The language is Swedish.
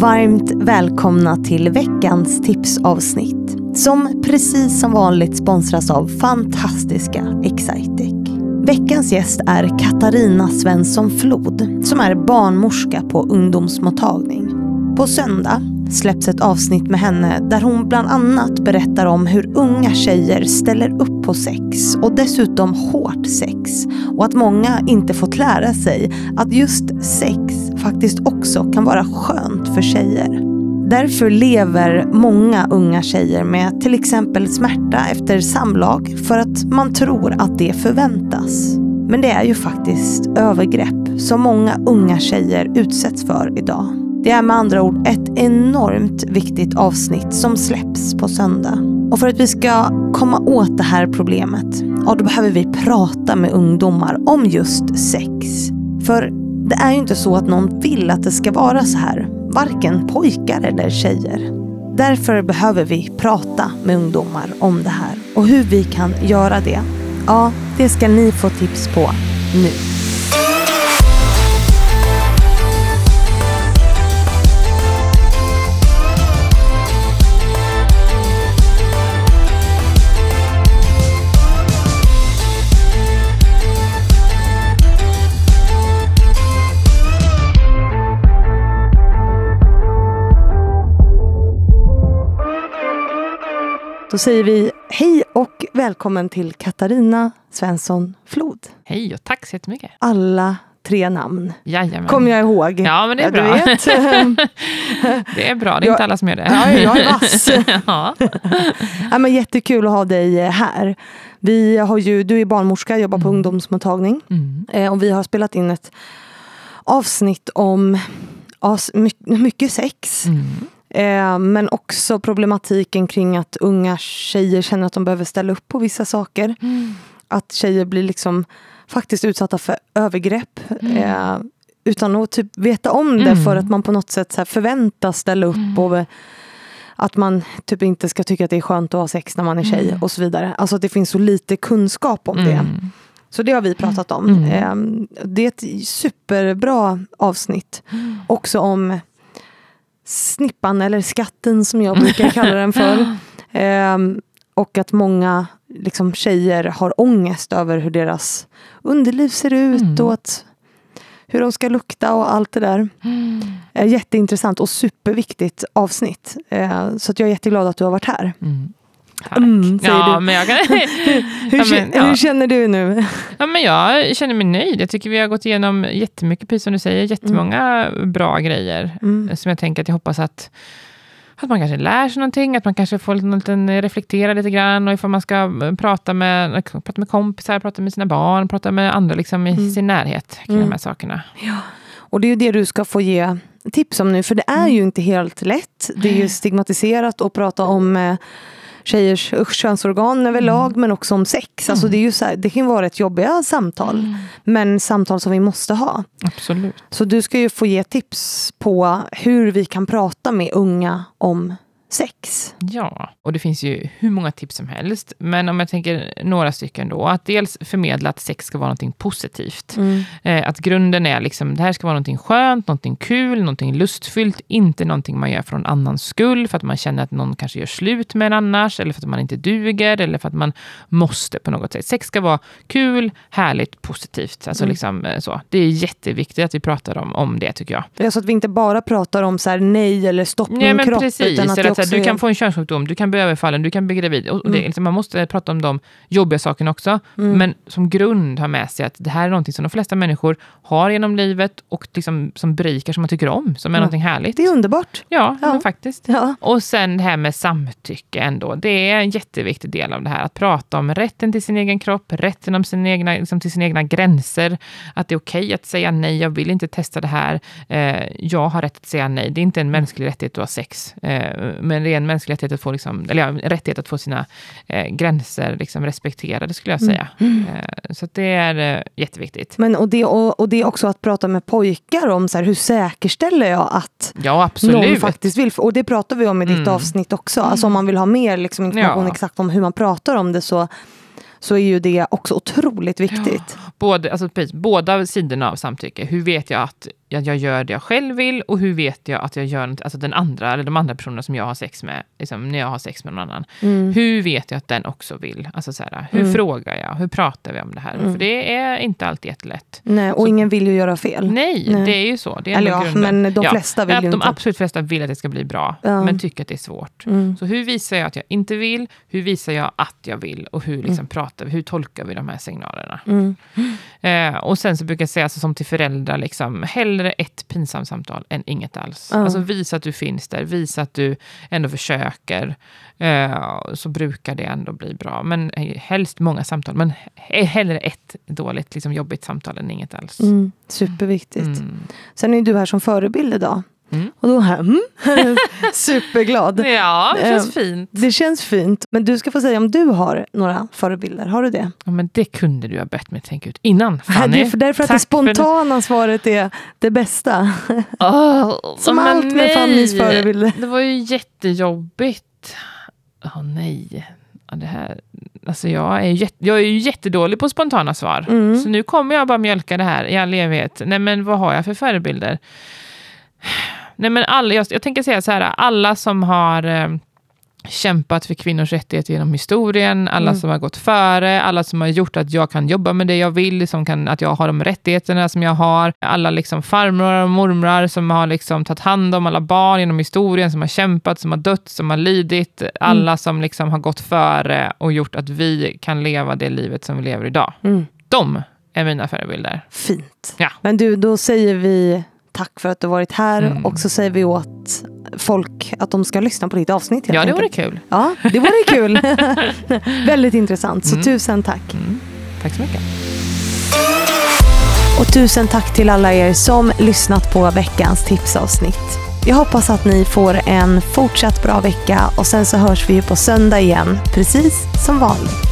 Varmt välkomna till veckans tipsavsnitt som precis som vanligt sponsras av fantastiska Excitec. Veckans gäst är Katarina Svensson Flod som är barnmorska på ungdomsmottagning. På söndag släpps ett avsnitt med henne där hon bland annat berättar om hur unga tjejer ställer upp på sex och dessutom hårt sex och att många inte fått lära sig att just sex faktiskt också kan vara skönt för tjejer. Därför lever många unga tjejer med till exempel smärta efter samlag för att man tror att det förväntas. Men det är ju faktiskt övergrepp som många unga tjejer utsätts för idag. Det är med andra ord ett enormt viktigt avsnitt som släpps på söndag. Och för att vi ska komma åt det här problemet, ja då behöver vi prata med ungdomar om just sex. För det är ju inte så att någon vill att det ska vara så här. Varken pojkar eller tjejer. Därför behöver vi prata med ungdomar om det här. Och hur vi kan göra det, ja, det ska ni få tips på nu. Då säger vi hej och välkommen till Katarina Svensson Flod. Hej och tack så jättemycket. Alla tre namn Jajamän. kommer jag ihåg. Ja, men det är bra. det är bra, det är jag, inte alla som gör det. Ja, jag är vass. ja. ja, men jättekul att ha dig här. Vi har ju, du är barnmorska, jobbar på mm. ungdomsmottagning. Mm. Eh, och vi har spelat in ett avsnitt om mycket sex. Mm. Eh, men också problematiken kring att unga tjejer känner att de behöver ställa upp på vissa saker. Mm. Att tjejer blir liksom faktiskt utsatta för övergrepp. Mm. Eh, utan att typ veta om det mm. för att man på något sätt så förväntas ställa upp. Mm. Och att man typ inte ska tycka att det är skönt att ha sex när man är tjej mm. och så vidare. Alltså att det finns så lite kunskap om det. Mm. Så det har vi pratat om. Eh, det är ett superbra avsnitt. Också om snippan eller skatten som jag brukar kalla den för. Um, och att många liksom, tjejer har ångest över hur deras underliv ser ut mm. och att, hur de ska lukta och allt det där. Mm. Jätteintressant och superviktigt avsnitt. Uh, så jag är jätteglad att du har varit här. Mm. Mm, ja, du. Men jag kan, hur, ja, men, ja. hur, känner du nu? Ja, men jag känner mig nöjd. Jag tycker vi har gått igenom jättemycket, precis som du säger, jättemånga mm. bra grejer. Mm. Som jag tänker att jag hoppas att, att man kanske lär sig någonting, att man kanske får lite, reflektera lite grann. Och ifall man ska prata med, prata med kompisar, prata med sina barn, prata med andra liksom, i mm. sin närhet kring de här mm. sakerna. Ja. Och det är ju det du ska få ge tips om nu, för det är mm. ju inte helt lätt. Det är ju stigmatiserat att prata om eh, tjejers könsorgan överlag mm. men också om sex. Alltså mm. det, är ju så här, det kan vara ett jobbiga samtal. Mm. Men samtal som vi måste ha. Absolut. Så du ska ju få ge tips på hur vi kan prata med unga om sex. Ja, och det finns ju hur många tips som helst. Men om jag tänker några stycken då. Att dels förmedla att sex ska vara någonting positivt. Mm. Eh, att grunden är liksom, det här ska vara någonting skönt, någonting kul, någonting lustfyllt. Inte någonting man gör för någon annans skull, för att man känner att någon kanske gör slut med en annars, eller för att man inte duger, eller för att man måste på något sätt. Sex ska vara kul, härligt, positivt. Alltså mm. liksom, eh, så. Det är jätteviktigt att vi pratar om, om det, tycker jag. Det är så att vi inte bara pratar om så här, nej eller stopp min ja, kropp, precis, utan att också du kan få en könssjukdom, du kan bli överfallen, du kan bli gravid. Och, mm. det, liksom, man måste prata om de jobbiga sakerna också. Mm. Men som grund ha med sig att det här är någonting som de flesta människor har genom livet och liksom, som berikar, som man tycker om, som är mm. någonting härligt. Det är underbart. Ja, ja. faktiskt. Ja. Och sen det här med samtycke ändå. Det är en jätteviktig del av det här. Att prata om rätten till sin egen kropp, rätten om sin egna, liksom till sina egna gränser. Att det är okej okay att säga nej, jag vill inte testa det här. Eh, jag har rätt att säga nej. Det är inte en mänsklig rättighet att ha sex. Eh, men det är en mänsklig rättighet att få, liksom, eller ja, rättighet att få sina eh, gränser liksom, respekterade, skulle jag säga. Mm. Eh, så det är eh, jätteviktigt. Men, och, det, och, och det är också att prata med pojkar om så här, hur säkerställer jag att ja, absolut. någon faktiskt vill. Och det pratar vi om i ditt mm. avsnitt också. Alltså om man vill ha mer liksom, information ja. exakt om hur man pratar om det så så är ju det också otroligt viktigt. Ja, både, alltså, precis, båda sidorna av samtycke. Hur vet jag att att jag gör det jag själv vill och hur vet jag att jag gör något, alltså den andra, eller de andra personerna som jag har sex med, liksom, när jag har sex med någon annan. Mm. Hur vet jag att den också vill? Alltså så här, hur Mm. frågar jag? Hur pratar vi om det här? Mm. För det är inte alltid jättelätt. Nej, och Så- ingen vill ju göra fel. Nej, Nej. det är ju så. Det är Eller ja, grunden. men de Ja, flesta vill att ju De inte. absolut flesta vill att det ska bli bra, Ja. men tycker att det är svårt. Mm. Så hur visar jag att jag inte vill? Hur visar jag att jag vill? Och hur liksom Mm. pratar vi? Hur tolkar vi de här signalerna? Mm. Eh, och sen så brukar jag säga, alltså, som till föräldrar, liksom, hellre ett pinsamt samtal än inget alls. Ja. Alltså visa att du finns där, visa att du ändå försöker. Eh, så brukar det ändå bli bra. Men eh, helst många samtal, men he- hellre ett dåligt, liksom, jobbigt samtal än inget alls. Mm. Superviktigt. Mm. Sen är du här som förebild idag. Mm. Och då här, mm. superglad. Ja, det känns Eh, fint. Det känns fint. Men du ska få säga om du har några förebilder. Har du det? Ja, men det kunde du ha bett mig tänka ut innan, det Fanny. är för därför att det Tack för det. spontana svaret är det bästa. Åh, Som allt med nej. Fannys förebilder. Det var ju jättejobbigt. Åh nej. Ja, det här. Alltså jag, är jätte, jag är ju jättedålig på spontana svar. Mm. Så nu kommer jag bara mjölka det här i all evighet. Nej men vad har jag för förebilder? Nej men alla, jag, jag tänker säga så här, alla som har eh, kämpat för kvinnors rättigheter genom historien, alla Mm. som har gått före, alla som har gjort att jag kan jobba med det jag vill, som kan, att jag har de rättigheterna som jag har, alla liksom farmor och mormrar som har liksom tagit hand om alla barn genom historien, som har kämpat, som har dött, som har lidit, alla som liksom har gått före och gjort att vi kan leva det livet som vi lever idag. Mm. De är mina förebilder. Fint. Ja. Men du, då säger vi tack för att du varit här Mm. och så säger vi åt folk att de ska lyssna på ditt avsnitt. Ja, det vore kul. Ja, det vore kul. Väldigt intressant. Så Mm. tusen tack. Mm. Tack så mycket. Och tusen tack till alla er som lyssnat på veckans tipsavsnitt. Jag hoppas att ni får en fortsatt bra vecka och sen så hörs vi ju på söndag igen, precis som vanligt.